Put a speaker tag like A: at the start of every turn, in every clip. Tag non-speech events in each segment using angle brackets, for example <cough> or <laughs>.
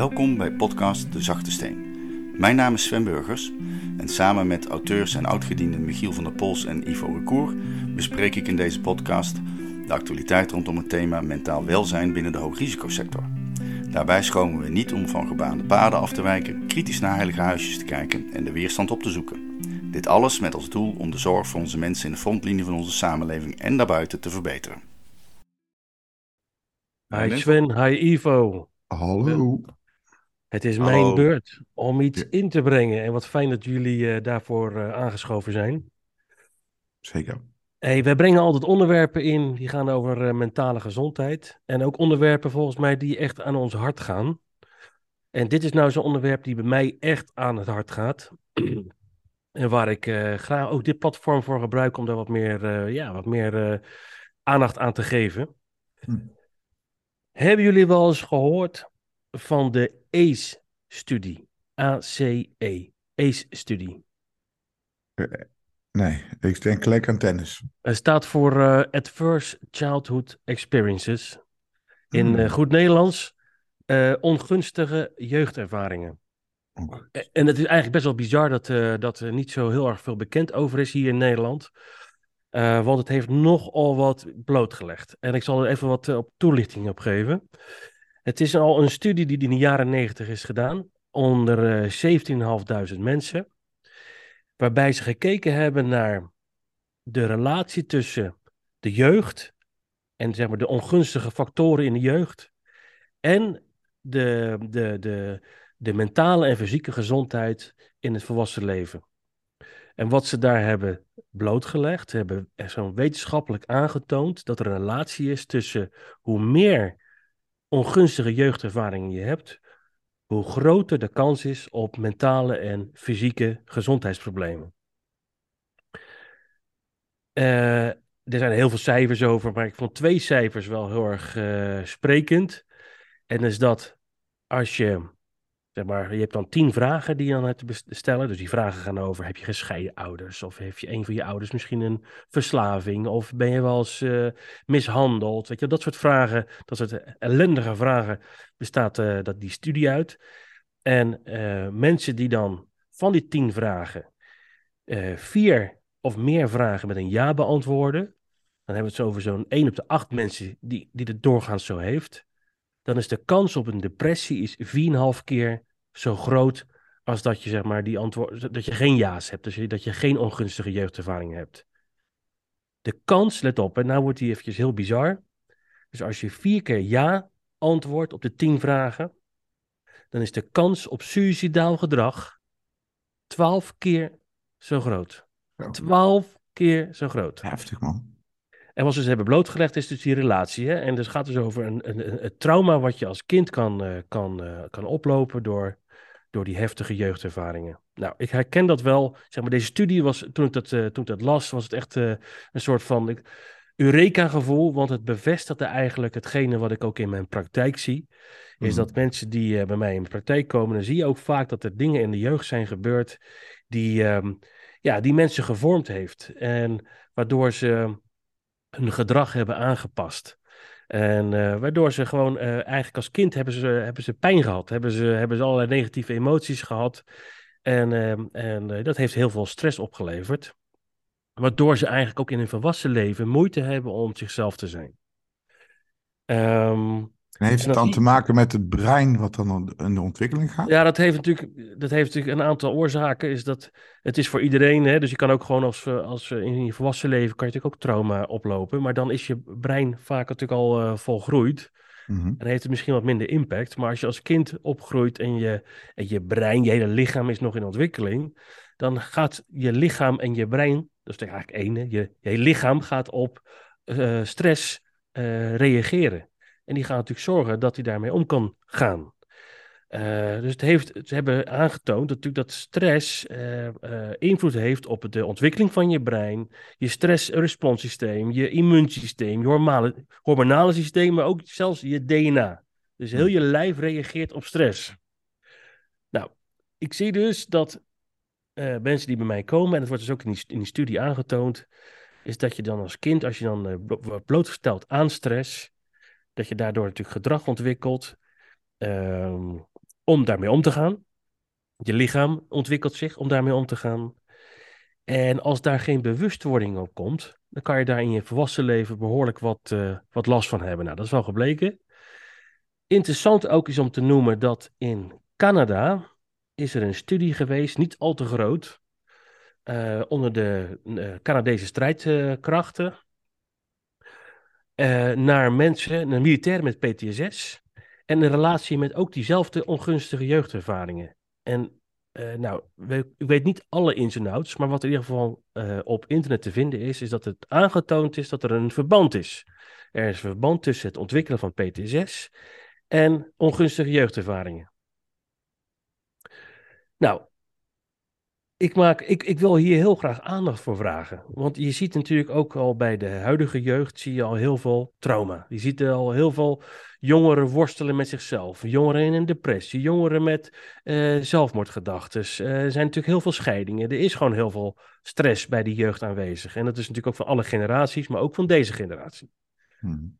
A: Welkom bij podcast De Zachte Steen. Mijn naam is Sven Burgers en samen met auteurs en oudgedienden Michiel van der Pols en Ivo Recour bespreek ik in deze podcast de actualiteit rondom het thema mentaal welzijn binnen de hoogrisicosector. Daarbij schomen we niet om van gebaande paden af te wijken, kritisch naar heilige huisjes te kijken en de weerstand op te zoeken. Dit alles met als doel om de zorg voor onze mensen in de frontlinie van onze samenleving en daarbuiten te verbeteren.
B: Hi Sven, hi Ivo.
C: Hallo.
B: Het is
A: Hallo.
B: mijn beurt om iets in te brengen. En wat fijn dat jullie eh, daarvoor eh, aangeschoven zijn.
C: Zeker.
B: Hey, wij brengen altijd onderwerpen in die gaan over eh, mentale gezondheid. En ook onderwerpen volgens mij die echt aan ons hart gaan. En dit is nou zo'n onderwerp die bij mij echt aan het hart gaat. <clears throat> en waar ik graag ook dit platform voor gebruik om daar wat meer, ja, wat meer aandacht aan te geven.
C: Hm.
B: Hebben jullie wel eens gehoord van de ACE-studie? A-C-E. ACE-studie.
C: Nee, ik denk gelijk aan tennis.
B: Het staat voor eh, Adverse Childhood Experiences. In
C: Hmm.
B: eh, goed Nederlands, eh, ongunstige jeugdervaringen. En het is eigenlijk best wel bizar dat, eh, dat er niet zo heel erg veel bekend over is hier in Nederland. Eh, want het heeft nogal wat blootgelegd. En ik zal er even wat eh, op toelichting op geven. Het is al een studie die in de jaren 90 is gedaan onder eh 17.500 mensen. Waarbij ze gekeken hebben naar de relatie tussen de jeugd en zeg maar, de ongunstige factoren in de jeugd en de, de, de, de mentale en fysieke gezondheid in het volwassen leven. En wat ze daar hebben blootgelegd, hebben zo'n wetenschappelijk aangetoond dat er een relatie is tussen hoe meer ongunstige jeugdervaringen je hebt, hoe groter de kans is op mentale en fysieke gezondheidsproblemen. Eh, er zijn heel veel cijfers over, maar ik vond twee cijfers wel heel erg eh, sprekend. En is dat als je, maar, je hebt dan tien vragen die je dan hebt te stellen. Dus die vragen gaan over, heb je gescheiden ouders? Of heeft je een van je ouders misschien een verslaving? Of ben je wel eens eh, mishandeld? Weet je, dat soort vragen, dat soort ellendige vragen, bestaat eh, dat, die studie uit. En eh, mensen die dan van die tien vragen eh, vier of meer vragen met een ja beantwoorden, dan hebben we het over zo'n 1 op de 8 mensen die, die het doorgaans zo heeft, dan is de kans op een depressie is 4,5 keer zo groot als dat je zeg maar die antwoord, dat je geen ja's hebt, dus dat je geen ongunstige jeugdervaring hebt. De kans, let op, en nou wordt die eventjes heel bizar. Dus als je vier keer ja antwoordt op de 10 vragen, dan is de kans op suicidaal gedrag 12 keer zo groot. 12 keer zo groot.
C: Heftig, man.
B: En wat ze dus hebben blootgelegd is dus die relatie. Hè? En dus gaat dus over een, een, een, trauma wat je als kind kan, eh, kan, eh, kan oplopen door, door die heftige jeugdervaringen. Nou, ik herken dat wel. Zeg maar, deze studie was, toen ik dat, eh, toen ik dat las, was het echt een soort van ik- Eureka-gevoel. Want het bevestigde eigenlijk hetgene wat ik ook in mijn praktijk zie. Is
C: Mhm.
B: dat mensen die bij mij in de praktijk komen, dan zie je ook vaak dat er dingen in de jeugd zijn gebeurd die, ehm, ja, die mensen gevormd heeft. En waardoor ze hun gedrag hebben aangepast. En eh, waardoor ze gewoon eh, eigenlijk als kind hebben ze, hebben ze pijn gehad. Hebben ze, hebben ze allerlei negatieve emoties gehad. En, ehm, en eh, dat heeft heel veel stress opgeleverd. Waardoor ze eigenlijk ook in hun volwassen leven moeite hebben om zichzelf te zijn. Ehm,
C: En heeft het dan te maken met het brein wat dan in de ontwikkeling gaat?
B: Ja, dat heeft natuurlijk, dat heeft natuurlijk een aantal oorzaken. Is dat, het is voor iedereen, hè, dus je kan ook gewoon als, eh, als eh, in je volwassen leven kan je natuurlijk ook trauma oplopen. Maar dan is je brein vaak natuurlijk al eh, volgroeid.
C: Mhm.
B: En heeft het misschien wat minder impact. Maar als je als kind opgroeit en je, en je brein, je hele lichaam is nog in ontwikkeling. Dan gaat je lichaam en je brein, dat is eigenlijk één, je, je lichaam gaat op stress reageren. En die gaat natuurlijk zorgen dat hij daarmee om kan gaan. Eh, dus het heeft, ze hebben aangetoond dat, natuurlijk dat stress eh, eh, invloed heeft op de ontwikkeling van je brein, je stressresponssysteem, je immuunsysteem, je hormonale, hormonale systeem, maar ook zelfs je DNA. Dus heel je lijf reageert op stress. Nou, ik zie dus dat mensen die bij mij komen, en dat wordt dus ook in die, in die studie aangetoond, is dat je dan als kind, als je dan wordt blootgesteld aan stress, dat je daardoor natuurlijk gedrag ontwikkelt. Ehm, om daarmee om te gaan. Je lichaam ontwikkelt zich om daarmee om te gaan. En als daar geen bewustwording op komt, dan kan je daar in je volwassen leven behoorlijk wat, uh, wat last van hebben. Nou, dat is wel gebleken. Interessant ook is om te noemen dat in Canada is er een studie geweest, niet al te groot, uh, onder de uh, Canadese strijdkrachten. Naar mensen, naar militairen met PTSS. En een relatie met ook diezelfde ongunstige jeugdervaringen. En uh, nou, ik weet niet alle ins en outs, maar wat in ieder geval uh, op internet te vinden is, is dat het aangetoond is dat er een verband is. Er is een verband tussen het ontwikkelen van PTSS en ongunstige jeugdervaringen. Nou, ik, maak, ik, ik wil hier heel graag aandacht voor vragen. Want je ziet natuurlijk ook al bij de huidige jeugd zie je al heel veel trauma. Je ziet er al heel veel jongeren worstelen met zichzelf. Jongeren in een depressie, jongeren met uh, zelfmoordgedachten. Uh, er zijn natuurlijk heel veel scheidingen. Er is gewoon heel veel stress bij die jeugd aanwezig. En dat is natuurlijk ook van alle generaties, maar ook van deze generatie. Hmm.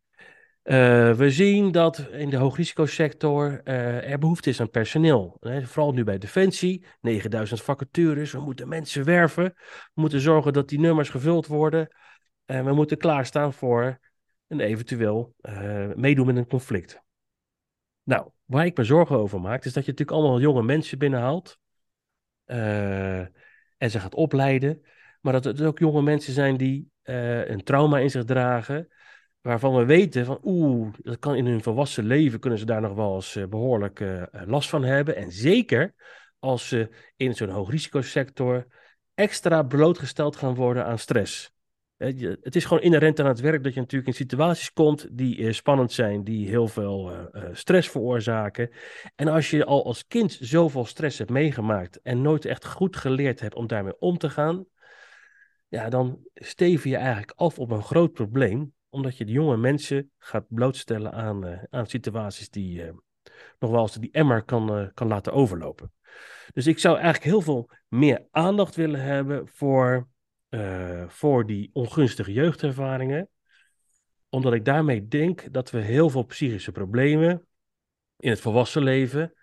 B: Uh, we zien dat in de hoogrisicosector uh, er behoefte is aan personeel. Hè? Vooral nu bij Defensie, 9000 vacatures. We moeten mensen werven. We moeten zorgen dat die nummers gevuld worden. En we moeten klaarstaan voor een eventueel uh, meedoen met een conflict. Nou, waar ik me zorgen over maak, is dat je natuurlijk allemaal jonge mensen binnenhaalt. en ze gaat opleiden. Maar dat het ook jonge mensen zijn die een trauma in zich dragen waarvan we weten van oeh, dat kan in hun volwassen leven kunnen ze daar nog wel eens uh, behoorlijk uh, last van hebben. En zeker als ze in zo'n hoogrisicosector extra blootgesteld gaan worden aan stress. Het is gewoon inherent aan het werk dat je natuurlijk in situaties komt die spannend zijn, die heel veel stress veroorzaken. En als je al als kind zoveel stress hebt meegemaakt en nooit echt goed geleerd hebt om daarmee om te gaan, ja, dan steven je eigenlijk af op een groot probleem omdat je de jonge mensen gaat blootstellen aan, uh, aan situaties die uh, nog wel eens die emmer kan, uh, kan laten overlopen. Dus ik zou eigenlijk heel veel meer aandacht willen hebben voor, voor die ongunstige jeugdervaringen. Omdat ik daarmee denk dat we heel veel psychische problemen in het volwassen leven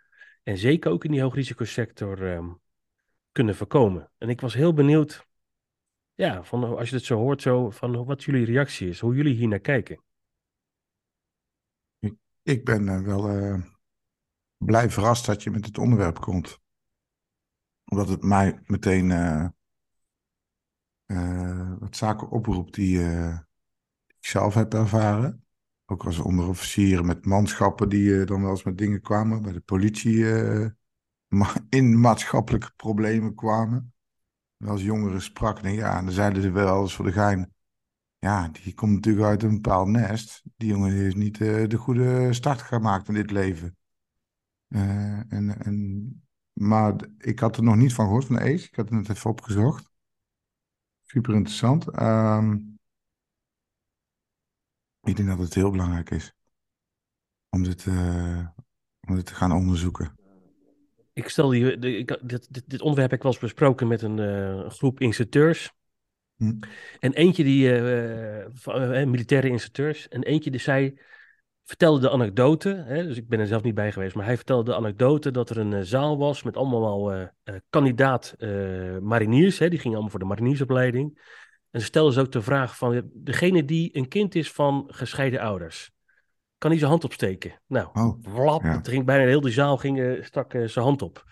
B: en zeker ook in die hoogrisicosector kunnen voorkomen. En ik was heel benieuwd ja, van, als je het zo hoort, zo, van wat jullie reactie is, hoe jullie hier naar kijken.
C: Ik, ben uh, wel uh, blij verrast dat je met het onderwerp komt. Omdat het mij meteen uh, wat zaken oproept die ik zelf heb ervaren. Ook als onderofficier met manschappen die dan wel eens met dingen kwamen. Bij de politie <laughs> in maatschappelijke problemen kwamen als jongeren sprak, en ja, en dan zeiden ze wel eens voor de gein. Ja, die komt natuurlijk uit een bepaald nest. Die jongen heeft niet uh, de goede start gemaakt in dit leven. Uh, en, en, maar ik had er nog niet van gehoord, van Ace. Ik had het net even opgezocht. Super interessant. Um, ik denk dat het heel belangrijk is om dit, uh, om dit te gaan onderzoeken
B: ik stel die, ik, dit, dit, dit, onderwerp heb ik wel eens besproken met een uh, groep instructeurs. Hm. En eentje die, uh, uh, militaire instructeurs, en eentje die zei, vertelde de anekdote, hè, dus ik ben er zelf niet bij geweest, maar hij vertelde de anekdote dat er een zaal was met allemaal kandidaat mariniers, hè, die gingen allemaal voor de mariniersopleiding. En ze stelden ze ook de vraag van, degene die een kind is van gescheiden ouders, kan hij zijn hand opsteken. Nou, oh, het ging bijna heel de zaal ging, stak uh, zijn hand op.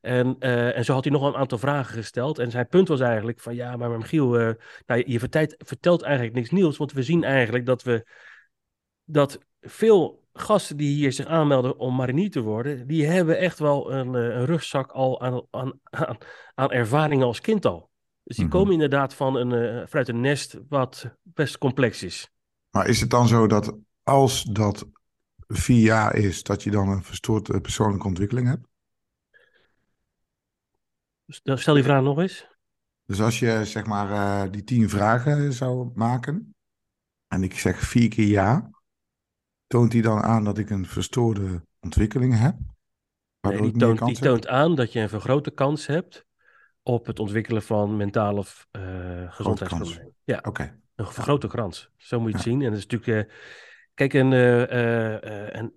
B: En, uh, en zo had hij nog een aantal vragen gesteld. En zijn punt was eigenlijk van ja, maar Michiel, uh, nou, je vertelt, vertelt eigenlijk niks nieuws. Want we zien eigenlijk dat we dat veel gasten die hier zich aanmelden om marinier te worden, die hebben echt wel een, een rugzak al aan, aan, aan, aan ervaringen als kind al. Dus die mm -hmm. komen inderdaad van een, vanuit een nest wat best complex is.
C: Maar is het dan zo dat als dat vier jaar is, dat je dan een verstoorde persoonlijke ontwikkeling hebt?
B: Stel die vraag nog eens.
C: Dus als je zeg maar uh, die tien vragen zou maken en ik zeg vier keer ja, toont die dan aan dat ik een verstoorde ontwikkeling heb?
B: Nee, die, toont, die toont, aan dat je een vergrote kans hebt op het ontwikkelen van mentale uh, gezondheidsproblemen. Ja,
C: oké.
B: Een vergrote kans. Zo moet je het zien. En dat is natuurlijk. Uh, Kijk, en, uh, uh, en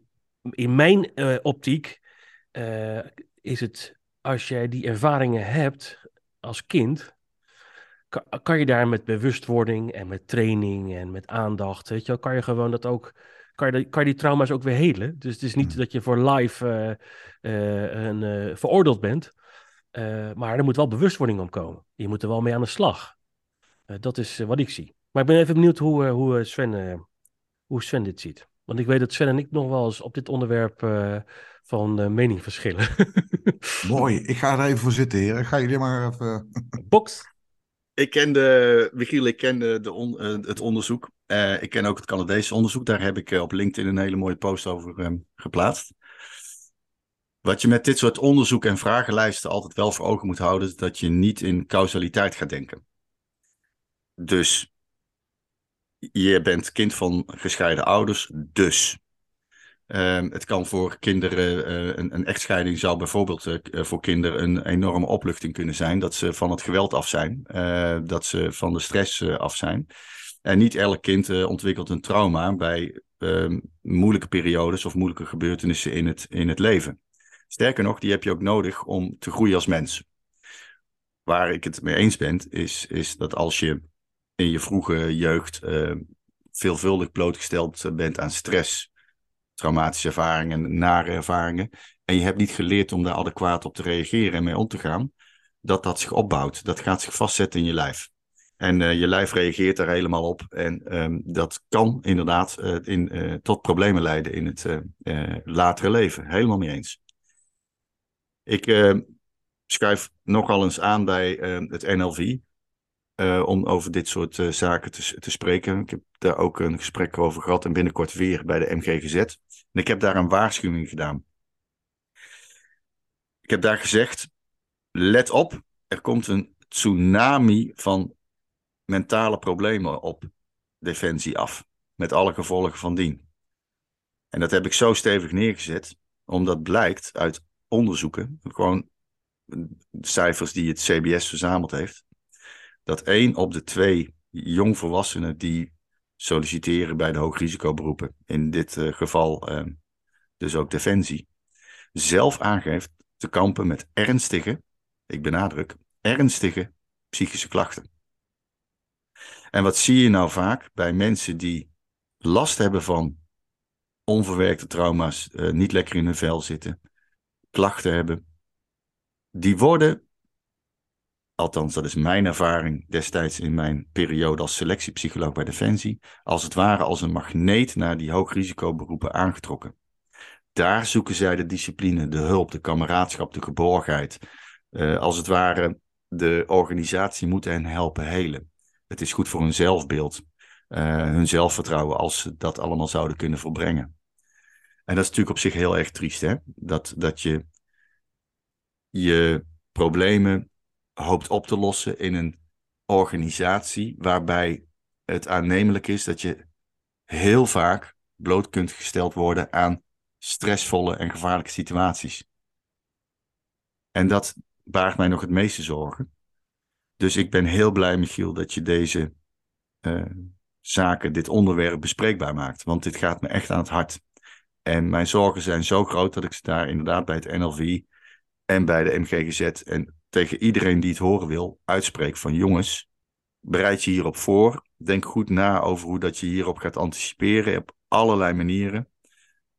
B: in mijn uh, optiek eh, is het als jij die ervaringen hebt als kind, kan, kan je daar met bewustwording en met training en met aandacht, weet je wel, kan je gewoon dat ook, kan je, kan je die trauma's ook weer helen. Dus het is niet
C: Hmm.
B: dat je voor life eh, eh, een, eh, veroordeeld bent, eh, maar er moet wel bewustwording om komen. Je moet er wel mee aan de slag. Eh, dat is eh, wat ik zie. Maar ik ben even benieuwd hoe, eh, hoe, eh, Sven, eh, hoe Sven dit ziet. Want ik weet dat Sven en ik nog wel eens op dit onderwerp eh, van eh, mening verschillen. <laughs>
C: Mooi, ik ga er even voor zitten, heren. Ga jullie maar even... <laughs>
B: Box.
A: Ik ken de, Michiel, ik ken de, on- eh, het onderzoek. Eh, ik ken ook het Canadese onderzoek. Daar heb ik op LinkedIn een hele mooie post over ehm, geplaatst. Wat je met dit soort onderzoek en vragenlijsten altijd wel voor ogen moet houden, is dat je niet in causaliteit gaat denken. Dus je bent kind van gescheiden ouders, dus. Ehm, het kan voor kinderen, eh, een, een echtscheiding zou bijvoorbeeld eh, voor kinderen een enorme opluchting kunnen zijn. Dat ze van het geweld af zijn, eh, dat ze van de stress af zijn. En niet elk kind ontwikkelt een trauma bij ehm, moeilijke periodes of moeilijke gebeurtenissen in het, in het leven. Sterker nog, die heb je ook nodig om te groeien als mens. Waar ik het mee eens ben, is, is dat als je in je vroege jeugd eh, veelvuldig blootgesteld bent aan stress, traumatische ervaringen, nare ervaringen, en je hebt niet geleerd om daar adequaat op te reageren en mee om te gaan, dat dat zich opbouwt. Dat gaat zich vastzetten in je lijf. En eh, je lijf reageert daar helemaal op. En ehm, dat kan inderdaad eh, in, tot problemen leiden in het latere leven. Helemaal mee eens. Ik eh, schuif nogal eens aan bij eh, het NLV. Eh, om over dit soort eh, zaken te, te spreken. Ik heb daar ook een gesprek over gehad en binnenkort weer bij de MGGZ. En ik heb daar een waarschuwing gedaan. Ik heb daar gezegd: let op, er komt een tsunami van mentale problemen op Defensie af. Met alle gevolgen van dien. En dat heb ik zo stevig neergezet, omdat blijkt uit onderzoeken, gewoon cijfers die het CBS verzameld heeft, dat één op de twee jongvolwassenen die solliciteren bij de hoogrisicoberoepen, in dit eh, geval eh, dus ook Defensie, zelf aangeeft te kampen met ernstige, ik benadruk, ernstige psychische klachten. En wat zie je nou vaak bij mensen die last hebben van onverwerkte trauma's, eh, niet lekker in hun vel zitten, klachten hebben, die worden, althans dat is mijn ervaring destijds in mijn periode als selectiepsycholoog bij Defensie, als het ware als een magneet naar die hoogrisicoberoepen aangetrokken. Daar zoeken zij de discipline, de hulp, de kameraadschap, de geborgenheid. Eh, als het ware, de organisatie moet hen helpen helen. Het is goed voor hun zelfbeeld, eh, hun zelfvertrouwen, als ze dat allemaal zouden kunnen volbrengen. En dat is natuurlijk op zich heel erg triest, hè? Dat, dat je je problemen hoopt op te lossen in een organisatie waarbij het aannemelijk is dat je heel vaak bloot kunt gesteld worden aan stressvolle en gevaarlijke situaties. En dat baart mij nog het meeste zorgen. Dus ik ben heel blij, Michiel, dat je deze uh, zaken, dit onderwerp bespreekbaar maakt. Want dit gaat me echt aan het hart. En mijn zorgen zijn zo groot dat ik ze daar inderdaad bij het NLV en bij de MGGZ en tegen iedereen die het horen wil uitspreek van jongens, bereid je hierop voor. Denk goed na over hoe dat je hierop gaat anticiperen op allerlei manieren.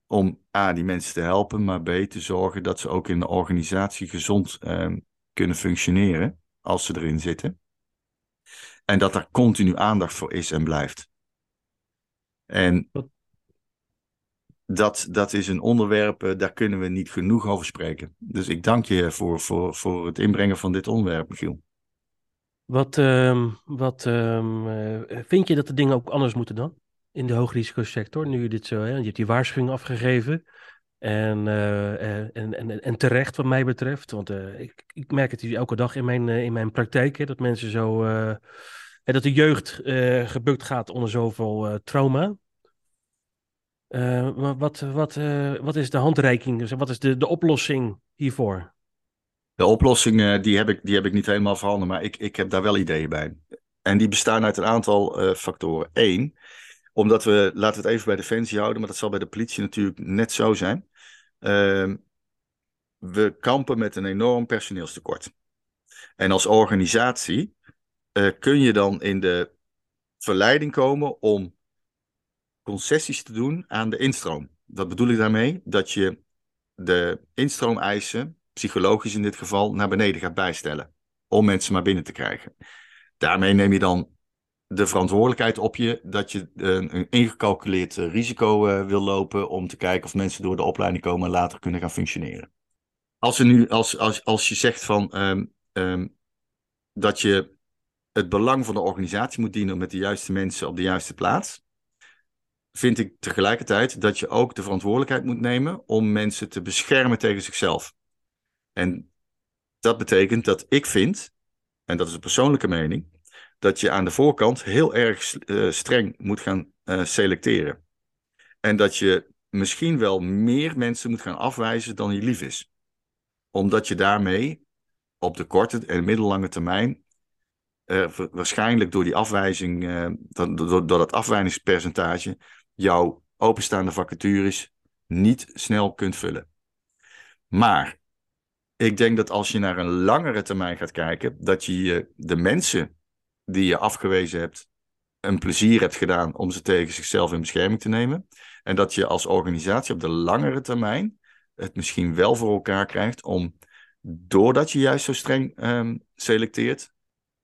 A: Om A, die mensen te helpen, maar B, te zorgen dat ze ook in de organisatie gezond uh, kunnen functioneren als ze erin zitten. En dat er continu aandacht voor is en blijft. En dat, dat is een onderwerp, uh, daar kunnen we niet genoeg over spreken. Dus ik dank je voor, voor, voor het inbrengen van dit onderwerp, Michiel.
B: Wat, uh, wat uh, vind je dat de dingen ook anders moeten dan? In de hoogrisicosector, nu je dit zo, hè? je hebt die waarschuwing afgegeven. En, uh, en, en, en terecht wat mij betreft, want ik, ik merk het elke dag in mijn, in mijn praktijk, hè, dat mensen zo, dat de jeugd gebukt gaat onder zoveel trauma. Wat, wat, wat is de handreiking, wat is de, de oplossing hiervoor?
A: De oplossing die heb, ik, die heb ik niet helemaal verhandeld, maar ik, ik heb daar wel ideeën bij. En die bestaan uit een aantal factoren. Eén, omdat we, laten we het even bij Defensie houden, maar dat zal bij de politie natuurlijk net zo zijn. Uh, we kampen met een enorm personeelstekort. En als organisatie eh, kun je dan in de verleiding komen om concessies te doen aan de instroom. Wat bedoel ik daarmee? Dat je de instroomeisen, psychologisch in dit geval, naar beneden gaat bijstellen. Om mensen maar binnen te krijgen. Daarmee neem je dan de verantwoordelijkheid op je dat je een, ingecalculeerd risico uh, wil lopen om te kijken of mensen door de opleiding komen en later kunnen gaan functioneren. Als, nu, als, als, als je zegt van, um, um, dat je het belang van de organisatie moet dienen met de juiste mensen op de juiste plaats, vind ik tegelijkertijd dat je ook de verantwoordelijkheid moet nemen om mensen te beschermen tegen zichzelf. En dat betekent dat ik vind, en dat is een persoonlijke mening, dat je aan de voorkant heel erg uh, streng moet gaan uh, selecteren. En dat je misschien wel meer mensen moet gaan afwijzen dan je lief is. Omdat je daarmee op de korte en middellange termijn uh, waarschijnlijk door die afwijzing, door, door, door dat afwijzingspercentage, jouw openstaande vacatures niet snel kunt vullen. Maar ik denk dat als je naar een langere termijn gaat kijken, dat je de mensen die je afgewezen hebt, een plezier hebt gedaan om ze tegen zichzelf in bescherming te nemen. En dat je als organisatie op de langere termijn het misschien wel voor elkaar krijgt om, doordat je juist zo streng um, selecteert,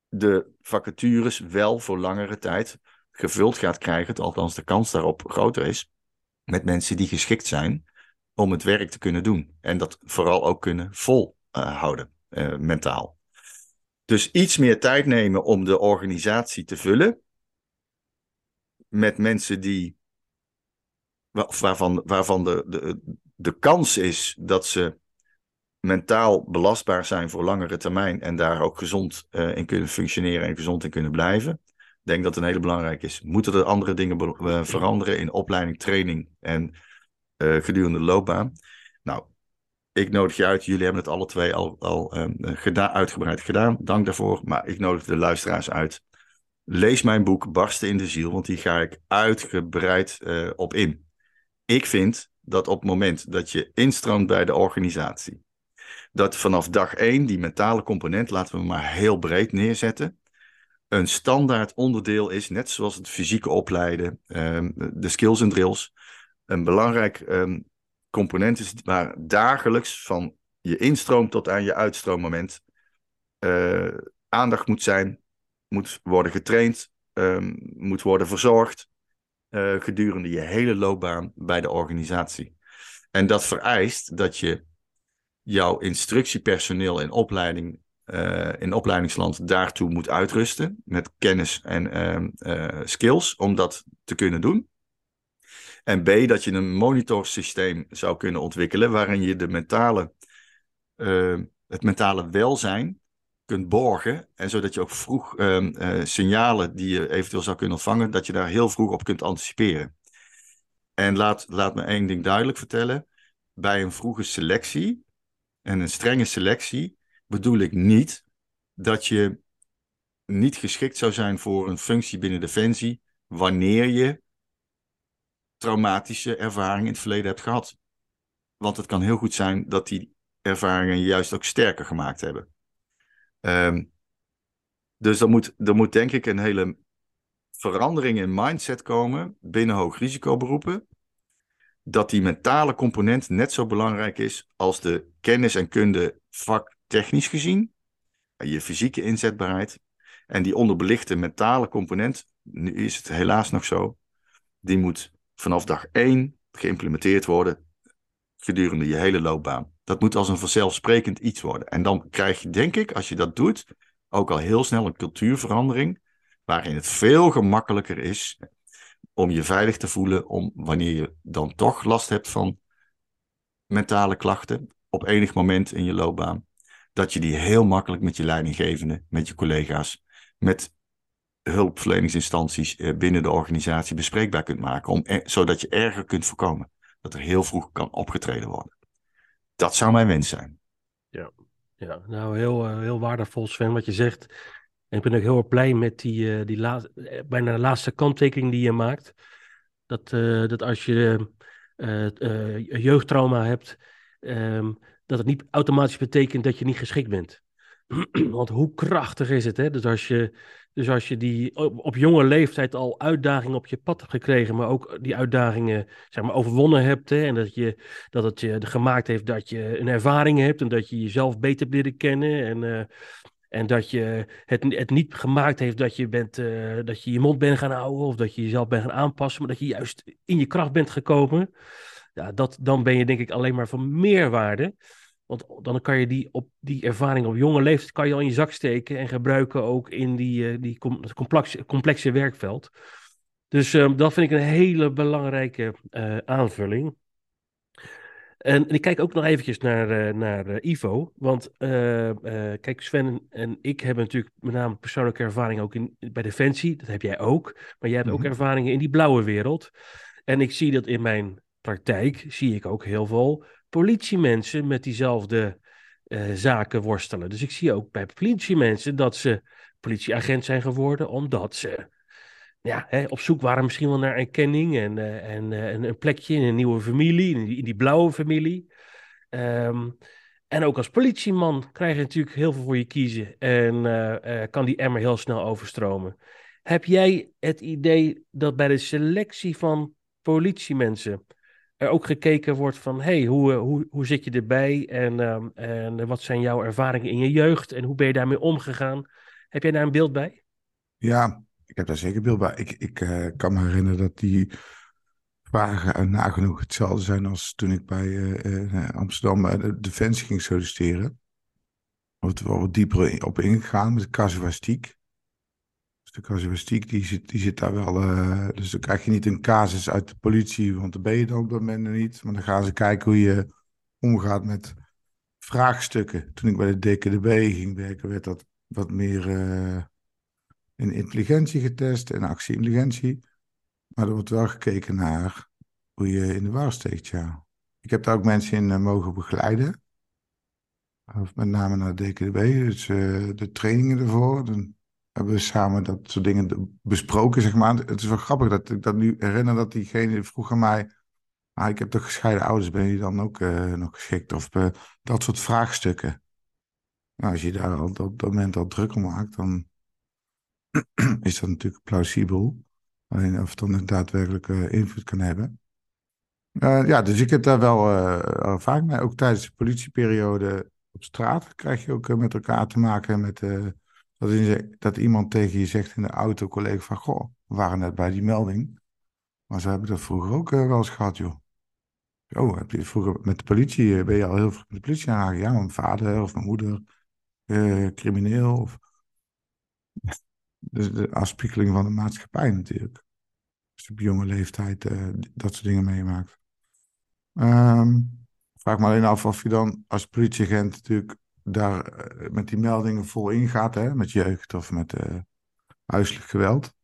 A: de vacatures wel voor langere tijd gevuld gaat krijgen, althans de kans daarop groter is, met mensen die geschikt zijn om het werk te kunnen doen. En dat vooral ook kunnen volhouden, uh, mentaal. Dus iets meer tijd nemen om de organisatie te vullen met mensen die, waarvan, waarvan de, de, de kans is dat ze mentaal belastbaar zijn voor langere termijn en daar ook gezond uh, in kunnen functioneren en gezond in kunnen blijven. Denk dat het een hele belangrijk is. Moeten er andere dingen uh, veranderen in opleiding, training en uh, gedurende de loopbaan? Nou, ik nodig je uit. Jullie hebben het alle twee al, al um, gedaan, uitgebreid gedaan. Dank daarvoor. Maar ik nodig de luisteraars uit. Lees mijn boek Barsten in de Ziel, want die ga ik uitgebreid uh, op in. Ik vind dat op het moment dat je instroomt bij de organisatie, dat vanaf dag één die mentale component, laten we maar heel breed neerzetten, een standaard onderdeel is, net zoals het fysieke opleiden, um, de skills en drills, een belangrijk um, component is waar dagelijks van je instroom tot aan je uitstroommoment uh, aandacht moet zijn, moet worden getraind, um, moet worden verzorgd uh, gedurende je hele loopbaan bij de organisatie. En dat vereist dat je jouw instructiepersoneel in opleiding uh, in opleidingsland daartoe moet uitrusten met kennis en skills om dat te kunnen doen. En B, dat je een monitorsysteem zou kunnen ontwikkelen waarin je de mentale, uh, het mentale welzijn kunt borgen. En zodat je ook vroeg uh, signalen die je eventueel zou kunnen ontvangen, dat je daar heel vroeg op kunt anticiperen. En laat, laat me één ding duidelijk vertellen. Bij een vroege selectie en een strenge selectie bedoel ik niet dat je niet geschikt zou zijn voor een functie binnen Defensie wanneer je traumatische ervaringen in het verleden hebt gehad. Want het kan heel goed zijn dat die ervaringen je juist ook sterker gemaakt hebben. Um, dus er moet, er moet denk ik een hele verandering in mindset komen binnen hoogrisicoberoepen. Dat die mentale component net zo belangrijk is als de kennis en kunde vaktechnisch gezien. Je fysieke inzetbaarheid. En die onderbelichte mentale component, nu is het helaas nog zo, die moet vanaf dag één geïmplementeerd worden gedurende je hele loopbaan. Dat moet als een vanzelfsprekend iets worden. En dan krijg je, denk ik, als je dat doet, ook al heel snel een cultuurverandering, waarin het veel gemakkelijker is om je veilig te voelen, om wanneer je dan toch last hebt van mentale klachten op enig moment in je loopbaan, dat je die heel makkelijk met je leidinggevende, met je collega's, met hulpverleningsinstanties eh, binnen de organisatie bespreekbaar kunt maken, om, zodat je erger kunt voorkomen. Dat er heel vroeg kan opgetreden worden. Dat zou mijn wens zijn.
B: Ja, ja nou heel, eh, heel waardevol Sven wat je zegt. En ik ben ook heel erg blij met die, uh, die bijna de laatste kanttekening die je maakt. Dat, dat als je jeugdtrauma hebt, um, dat het niet automatisch betekent dat je niet geschikt bent. <clears throat> Want hoe krachtig is het, hè? Dus als je, dus als je die op, jonge leeftijd al uitdagingen op je pad hebt gekregen, maar ook die uitdagingen zeg maar, overwonnen hebt, hè? en dat, je, dat het je gemaakt heeft dat je een ervaring hebt en dat je jezelf beter hebt leren kennen en, uh, en dat je het, het niet gemaakt heeft dat je, bent, uh, dat je je mond bent gaan houden of dat je jezelf bent gaan aanpassen, maar dat je juist in je kracht bent gekomen. Ja, dat, dan ben je denk ik alleen maar van meerwaarde. Want dan kan je die, op, die ervaring op jonge leeftijd kan je al in je zak steken en gebruiken ook in die, uh, die complexe, complexe werkveld. Dus um, dat vind ik een hele belangrijke uh, aanvulling. En, en, ik kijk ook nog eventjes naar, uh, naar Ivo. Want kijk, Sven en ik hebben natuurlijk met name persoonlijke ervaring ook in, bij Defensie. Dat heb jij ook. Maar jij hebt ook
C: Mhm.
B: ervaringen in die blauwe wereld. En ik zie dat in mijn praktijk, zie ik ook heel veel politiemensen met diezelfde eh, zaken worstelen. Dus ik zie ook bij politiemensen dat ze politieagent zijn geworden omdat ze ja, hè, op zoek waren misschien wel naar erkenning en, eh, eh, en een plekje in een nieuwe familie, in die, blauwe familie. Ehm, en ook als politieman krijg je natuurlijk heel veel voor je kiezen en kan die emmer heel snel overstromen. Heb jij het idee dat bij de selectie van politiemensen er ook gekeken wordt van, hey, hoe, eh, hoe, hoe zit je erbij en, ehm, en wat zijn jouw ervaringen in je jeugd en hoe ben je daarmee omgegaan? Heb jij daar een beeld bij?
C: Ja, ik heb daar zeker beeld bij. Ik, ik eh, kan me herinneren dat die vragen eh, nagenoeg hetzelfde zijn als toen ik bij eh, eh, Amsterdam de Defensie ging solliciteren. Er er wel wat dieper op ingegaan met de casuïstiek. Dus de casuïstiek die zit, die zit daar wel. eh, dus dan krijg je niet een casus uit de politie, want dan ben je dan op dat moment niet. Maar dan gaan ze kijken hoe je omgaat met vraagstukken. Toen ik bij de DKDB ging werken, werd dat wat meer eh, in intelligentie getest en actie-intelligentie. Maar er wordt wel gekeken naar hoe je in de war steekt, ja. Ik heb daar ook mensen in eh, mogen begeleiden. Of met name naar de DKDB, dus de trainingen ervoor. Dan hebben we samen dat soort dingen besproken, zeg maar. Het is wel grappig dat ik dat nu herinner dat diegene vroeg aan mij... Ah, ik heb toch gescheiden ouders, ben je dan ook eh, nog geschikt? Of eh, dat soort vraagstukken. Nou, als je daar op dat moment al druk om maakt, dan <clears throat> is dat natuurlijk plausibel. Alleen of het dan daadwerkelijk eh, invloed kan hebben. Ja, dus ik heb daar wel ervaring mee. Ook tijdens de politieperiode op straat krijg je ook met elkaar te maken met dat, dat iemand tegen je zegt in de auto, collega van, goh, we waren net bij die melding. Maar zo heb ik dat vroeger ook eh, wel eens gehad, joh. Oh, heb je vroeger met de politie, eh, ben je al heel veel met de politie aangegaan? Ja, mijn vader of mijn moeder, eh, crimineel. Of... Dus de afspiegeling van de maatschappij natuurlijk. Je op jonge leeftijd dat soort dingen meemaakt. Ehm, vraag me alleen af of je dan als politieagent natuurlijk daar eh, met die meldingen vol ingaat, hè, met jeugd of met eh huiselijk geweld.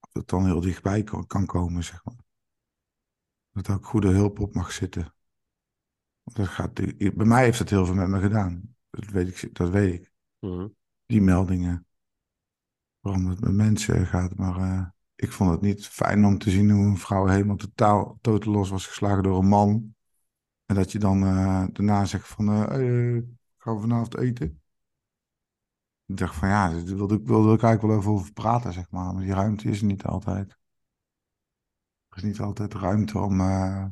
C: Of dat dan heel dichtbij kan, kan komen, zeg maar. Dat er ook goede hulp op mag zitten. Want Dat gaat, bij mij heeft dat heel veel met me gedaan. Dat weet ik. Dat weet ik
B: Mhm.
C: die meldingen. Waarom het met mensen gaat. Maar eh, ik vond het niet fijn om te zien hoe een vrouw helemaal totaal totaal los was geslagen door een man. En dat je dan daarna zegt van, gaan we vanavond eten? Ik dacht van ja, daar wilde ik, wilde ik eigenlijk wel even over praten, zeg maar. Maar die ruimte is er niet altijd. Er is niet altijd ruimte om eh,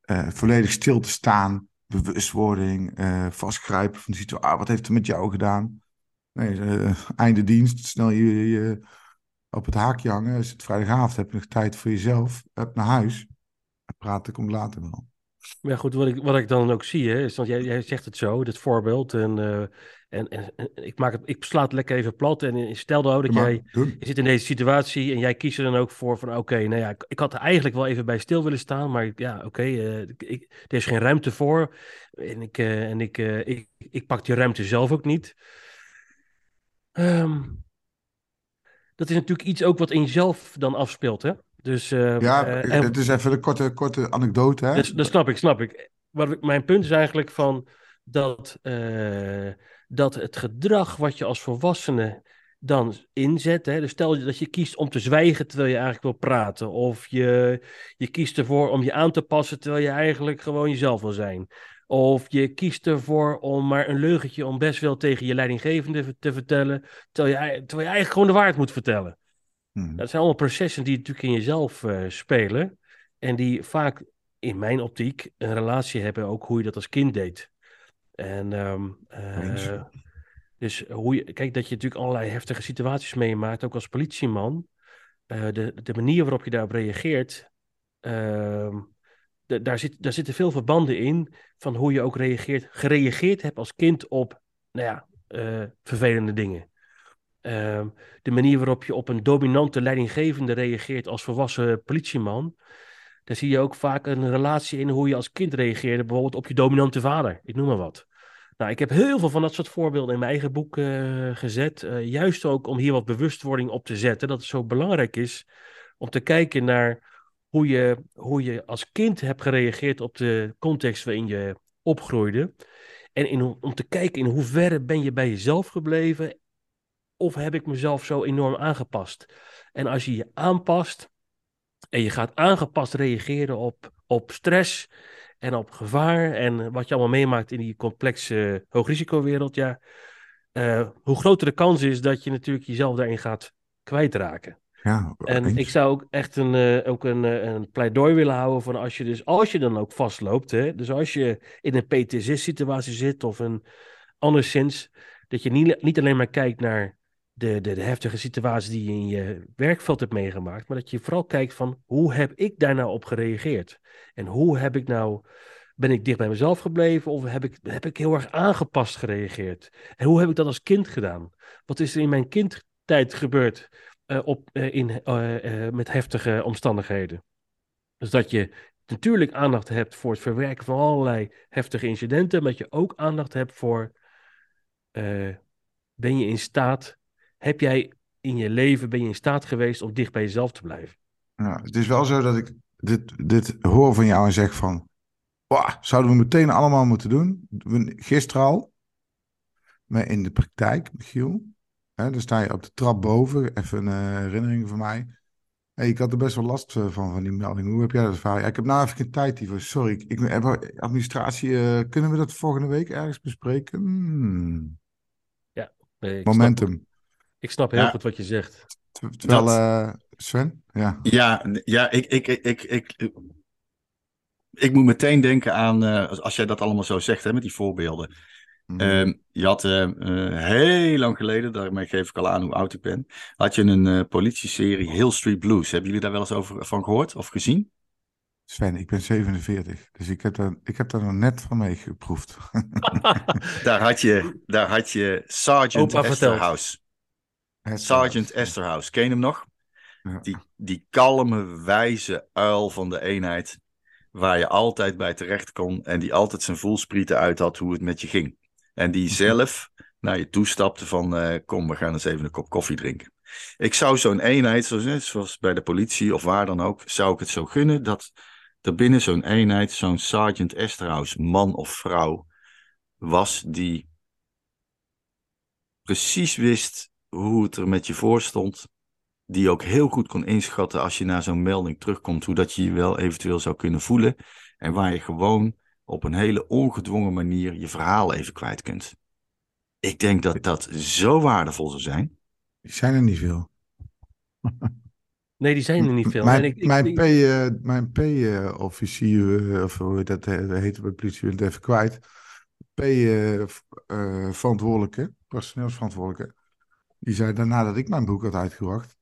C: eh, volledig stil te staan. Bewustwording, eh, vastgrijpen van de situatie. Ah, wat heeft het met jou gedaan? Nee, einde dienst, snel je, je op het haakje hangen. Is het vrijdagavond, heb je nog tijd voor jezelf. Heb naar huis. En praten komt later wel.
B: Maar ja, goed, wat ik, wat ik dan ook zie, hè, is dat jij, jij zegt het zo, dit voorbeeld. En, eh, en, en, en ik, maak het, ik sla het lekker even plat. En stel nou dat jij je zit in deze situatie en jij kiest er dan ook voor van oké, nou ja, ik, ik had er eigenlijk wel even bij stil willen staan, maar ja, oké, eh, ik- ik- er is geen ruimte voor. En, ik, eh, en ik, eh, ik, ik pak die ruimte zelf ook niet. Ehm, dat is natuurlijk iets ook wat in jezelf dan afspeelt, hè? Dus, eh,
C: Ja,
B: eh, en-
C: het is even een korte, korte anekdote. Hè?
B: dus, dat snap ik, snap ik. Wat mijn punt is eigenlijk van dat, eh, dat het gedrag wat je als volwassene dan inzet. Hè, dus stel je dat je kiest om te zwijgen terwijl je eigenlijk wil praten. Of je, je kiest ervoor om je aan te passen terwijl je eigenlijk gewoon jezelf wil zijn. Of je kiest ervoor om maar een leugentje om best wel tegen je leidinggevende te vertellen, terwijl je, terwijl je eigenlijk gewoon de waarheid moet vertellen.
C: Hmm.
B: Dat zijn allemaal processen die natuurlijk in jezelf eh, spelen. En die vaak in mijn optiek een relatie hebben ook hoe je dat als kind deed. En ehm, eh, dus hoe je, kijk dat je natuurlijk allerlei heftige situaties meemaakt, ook als politieman. Eh, de, de manier waarop je daarop reageert, ehm, daar, zit, daar zitten veel verbanden in van hoe je ook reageert, gereageerd hebt als kind op, nou ja, vervelende dingen. Ehm, de manier waarop je op een dominante leidinggevende reageert als volwassen politieman. Daar zie je ook vaak een relatie in hoe je als kind reageerde, bijvoorbeeld op je dominante vader. Ik noem maar wat. Nou, ik heb heel veel van dat soort voorbeelden in mijn eigen boek eh, gezet. eh, juist ook om hier wat bewustwording op te zetten. Dat het zo belangrijk is om te kijken naar hoe je, hoe je als kind hebt gereageerd op de context waarin je opgroeide. En om te kijken in hoeverre ben je bij jezelf gebleven of heb ik mezelf zo enorm aangepast? En als je je aanpast en je gaat aangepast reageren op, op stress en op gevaar en wat je allemaal meemaakt in die complexe hoogrisicowereld, ja, eh, hoe groter de kans is dat je natuurlijk jezelf daarin gaat kwijtraken.
C: Ja,
B: En
C: eens.
B: ik zou ook echt een, eh, ook een, eh, een pleidooi willen houden van als je dus, als je dan ook vastloopt, hè, dus als je in een PTSS-situatie zit of een anderszins, dat je niet, niet alleen maar kijkt naar de, de, heftige situatie die je in je werkveld hebt meegemaakt, maar dat je vooral kijkt van hoe heb ik daar nou op gereageerd? En hoe heb ik nou, ben ik dicht bij mezelf gebleven of heb ik, heb ik heel erg aangepast gereageerd? En hoe heb ik dat als kind gedaan? Wat is er in mijn kindtijd gebeurd eh, op, eh, in, eh, met heftige omstandigheden? Dus dat je natuurlijk aandacht hebt voor het verwerken van allerlei heftige incidenten, maar dat je ook aandacht hebt voor, ben je in staat, heb jij in je leven, ben je in staat geweest om dicht bij jezelf te blijven?
C: Ja, het is wel zo dat ik dit, dit hoor van jou en zeg van... "Wah, zouden we meteen allemaal moeten doen? Gisteren al. Maar in de praktijk, Michiel. Hè, dan sta je op de trap boven. Even een eh, herinnering van mij. Hey, ik had er best wel last eh, van, van die melding. Hoe heb jij dat ervaren? Ja, ik heb nou even geen tijd hiervoor. Sorry, ik, ik heb administratie. eh, kunnen we dat volgende week ergens bespreken? Hmm,
B: snap,
C: Momentum.
B: Ik snap heel
A: Ja.
B: goed wat je zegt.
C: Terwijl,
A: Dat-
C: eh, Sven? Ja.
A: Ja, ja ik, ik, ik, ik, ik, ik moet meteen denken aan, eh, als, als jij dat allemaal zo zegt, hè, met die voorbeelden.
C: Mhm.
A: Ehm, je had eh, heel lang geleden, daarmee geef ik al aan hoe oud ik ben, had je een eh politieserie Hill Street Blues. Hebben jullie daar wel eens over van gehoord of gezien?
C: Sven, ik ben 47, dus ik heb daar, ik heb daar nog net van meegeproefd. <laughs>
A: Daar had je, daar had je Sergeant
B: Opa vertelt.
A: Esterhaus. Sergeant Esterhaus, ken je hem nog?
C: Ja.
A: Die, die kalme, wijze uil van de eenheid, waar je altijd bij terecht kon en die altijd zijn voelsprieten uit had hoe het met je ging. En die <laughs> zelf naar je toestapte van, eh, kom, we gaan eens even een kop koffie drinken. Ik zou zo'n eenheid, zoals, zoals bij de politie of waar dan ook, zou ik het zo gunnen dat er binnen zo'n eenheid zo'n Sergeant Esterhaus, man of vrouw, was die precies wist hoe het er met je voor stond. Die ook heel goed kon inschatten als je naar zo'n melding terugkomt, hoe dat je je wel eventueel zou kunnen voelen. En waar je gewoon op een hele ongedwongen manier je verhaal even kwijt kunt. Ik denk dat dat zo waardevol zou zijn.
C: Die zijn er niet veel. <laughs>
B: Nee, die zijn er niet veel.
C: Mijn,
B: En ik- ik-
C: mijn
B: ik-
C: P, eh, mijn P-officier, eh, of hoe dat he- heet bij de politie, ik ben het even kwijt. P-verantwoordelijke, personeelsverantwoordelijke. Die zei daarna dat ik mijn boek had uitgebracht,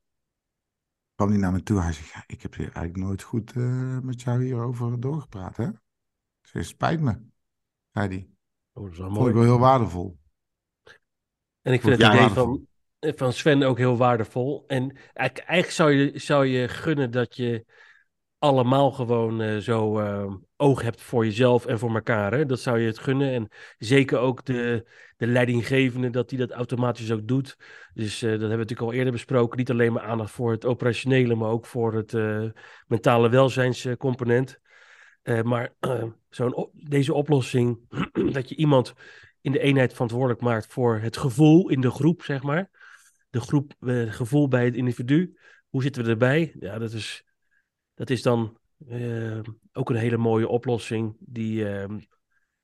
C: kwam hij naar me toe. Hij zegt, ja, ik heb hier eigenlijk nooit goed eh, met jou hierover doorgepraat, hè? Ik zei, spijt me, zei hij.
B: Oh, dat is wel
C: Vond
B: mooi.
C: ik wel heel waardevol.
B: En ik vind het idee
C: waardevol.
B: van, van Sven ook heel waardevol. En eigenlijk, eigenlijk zou, je, zou je gunnen dat je allemaal gewoon eh, zo eh, oog hebt voor jezelf en voor elkaar. Hè? Dat zou je het gunnen. En zeker ook de, de leidinggevende, dat die dat automatisch ook doet. Dus eh, dat hebben we natuurlijk al eerder besproken. Niet alleen maar aandacht voor het operationele, maar ook voor het eh, mentale welzijnscomponent. Maar <clears throat> zo'n deze oplossing, <clears throat> dat je iemand in de eenheid verantwoordelijk maakt voor het gevoel in de groep, zeg maar. De groep, het gevoel bij het individu. Hoe zitten we erbij? Ja, dat is, dat is dan eh, ook een hele mooie oplossing die, eh,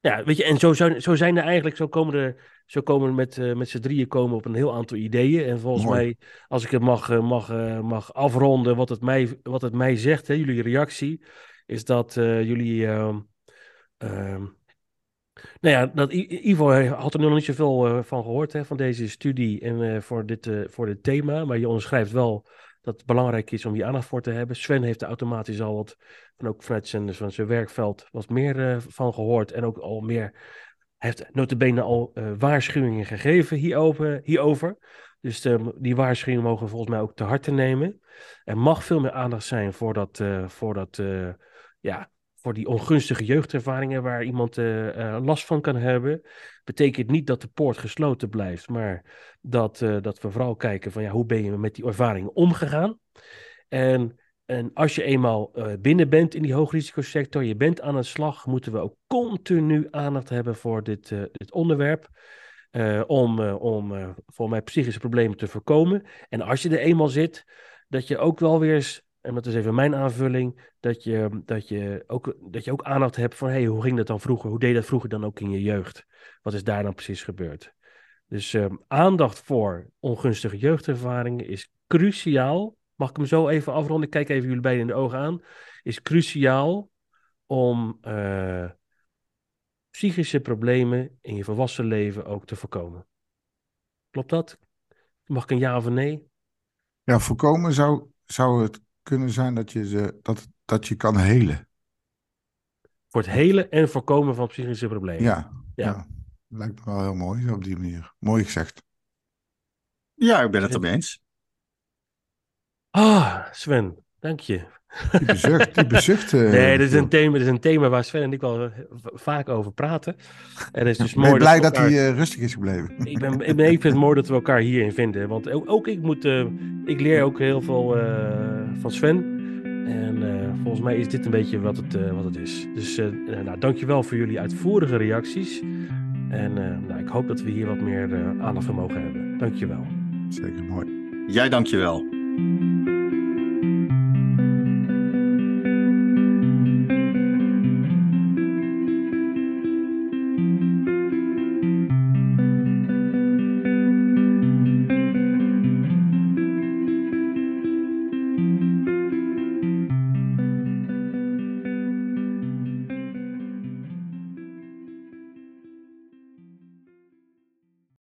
B: Ja, weet je, en zo, zijn- zo zijn er eigenlijk, zo komen er, zo komen er met, eh, met z'n drieën komen op een heel aantal ideeën. En volgens
C: Mooi.
B: mij, als ik het mag, eh, mag, eh, mag afronden, wat het mij, wat het mij zegt, hè, jullie reactie, is dat jullie. ehm, ehm, nou ja, dat Ivo had er nog niet zoveel eh, van gehoord, hè, van deze studie en voor, dit, voor dit thema. Maar je onderschrijft wel dat het belangrijk is om hier aandacht voor te hebben. Sven heeft er automatisch al wat, en ook vanuit zijn, van zijn werkveld, wat meer eh, van gehoord. En ook al meer, heeft notabene al eh, waarschuwingen gegeven hierover. hierover. Dus eh, die waarschuwingen mogen volgens mij ook te harte nemen. Er mag veel meer aandacht zijn voor dat, eh, voor dat ja, voor die ongunstige jeugdervaringen waar iemand eh, eh, last van kan hebben. Betekent niet dat de poort gesloten blijft, maar dat, eh, dat we vooral kijken van ja, hoe ben je met die ervaringen omgegaan. En, en als je eenmaal binnen bent in die hoogrisicosector, je bent aan de slag, moeten we ook continu aandacht hebben voor dit, dit onderwerp. om om voor mij psychische problemen te voorkomen. En als je er eenmaal zit, dat je ook wel weer eens, en dat is even mijn aanvulling, dat je, dat je, ook, dat je ook aandacht hebt van hey, hoe ging dat dan vroeger? Hoe deed dat vroeger dan ook in je jeugd? Wat is daar dan precies gebeurd? Dus ehm, aandacht voor ongunstige jeugdervaringen is cruciaal. Mag ik hem zo even afronden? Ik kijk even jullie beiden in de ogen aan. Is cruciaal om eh, psychische problemen in je volwassen leven ook te voorkomen. Klopt dat? Mag ik een ja of een nee?
C: Ja, voorkomen zou, zou het kunnen zijn dat je, ze, dat, dat je kan helen.
B: Voor het helen en voorkomen van psychische problemen.
C: Ja,
B: Ja.
C: ja. lijkt me wel heel mooi zo op die manier. Mooi gezegd.
A: Ja, ik ben het ermee eens.
B: Ah, Sven, dank je.
C: Diepe zucht, diepe zucht. <laughs> eh,
B: Nee, dit is, een thema, dit is een thema waar Sven en ik wel eh, vaak over praten. En het is dus
C: Ben
B: mooi
C: je blij dat
B: elkaar-
C: hij eh, rustig is gebleven?
B: Ik ben, ik ben ik vind het mooi dat we elkaar hierin vinden. Want ook, ook ik moet. eh, ik leer ook heel veel eh, van Sven. En eh, volgens mij is dit een beetje wat het, eh, wat het is. Dus eh, nou, dankjewel voor jullie uitvoerige reacties. En nou, ik hoop dat we hier wat meer aandacht voor mogen hebben. Dankjewel.
C: Zeker mooi.
A: Jij dankjewel.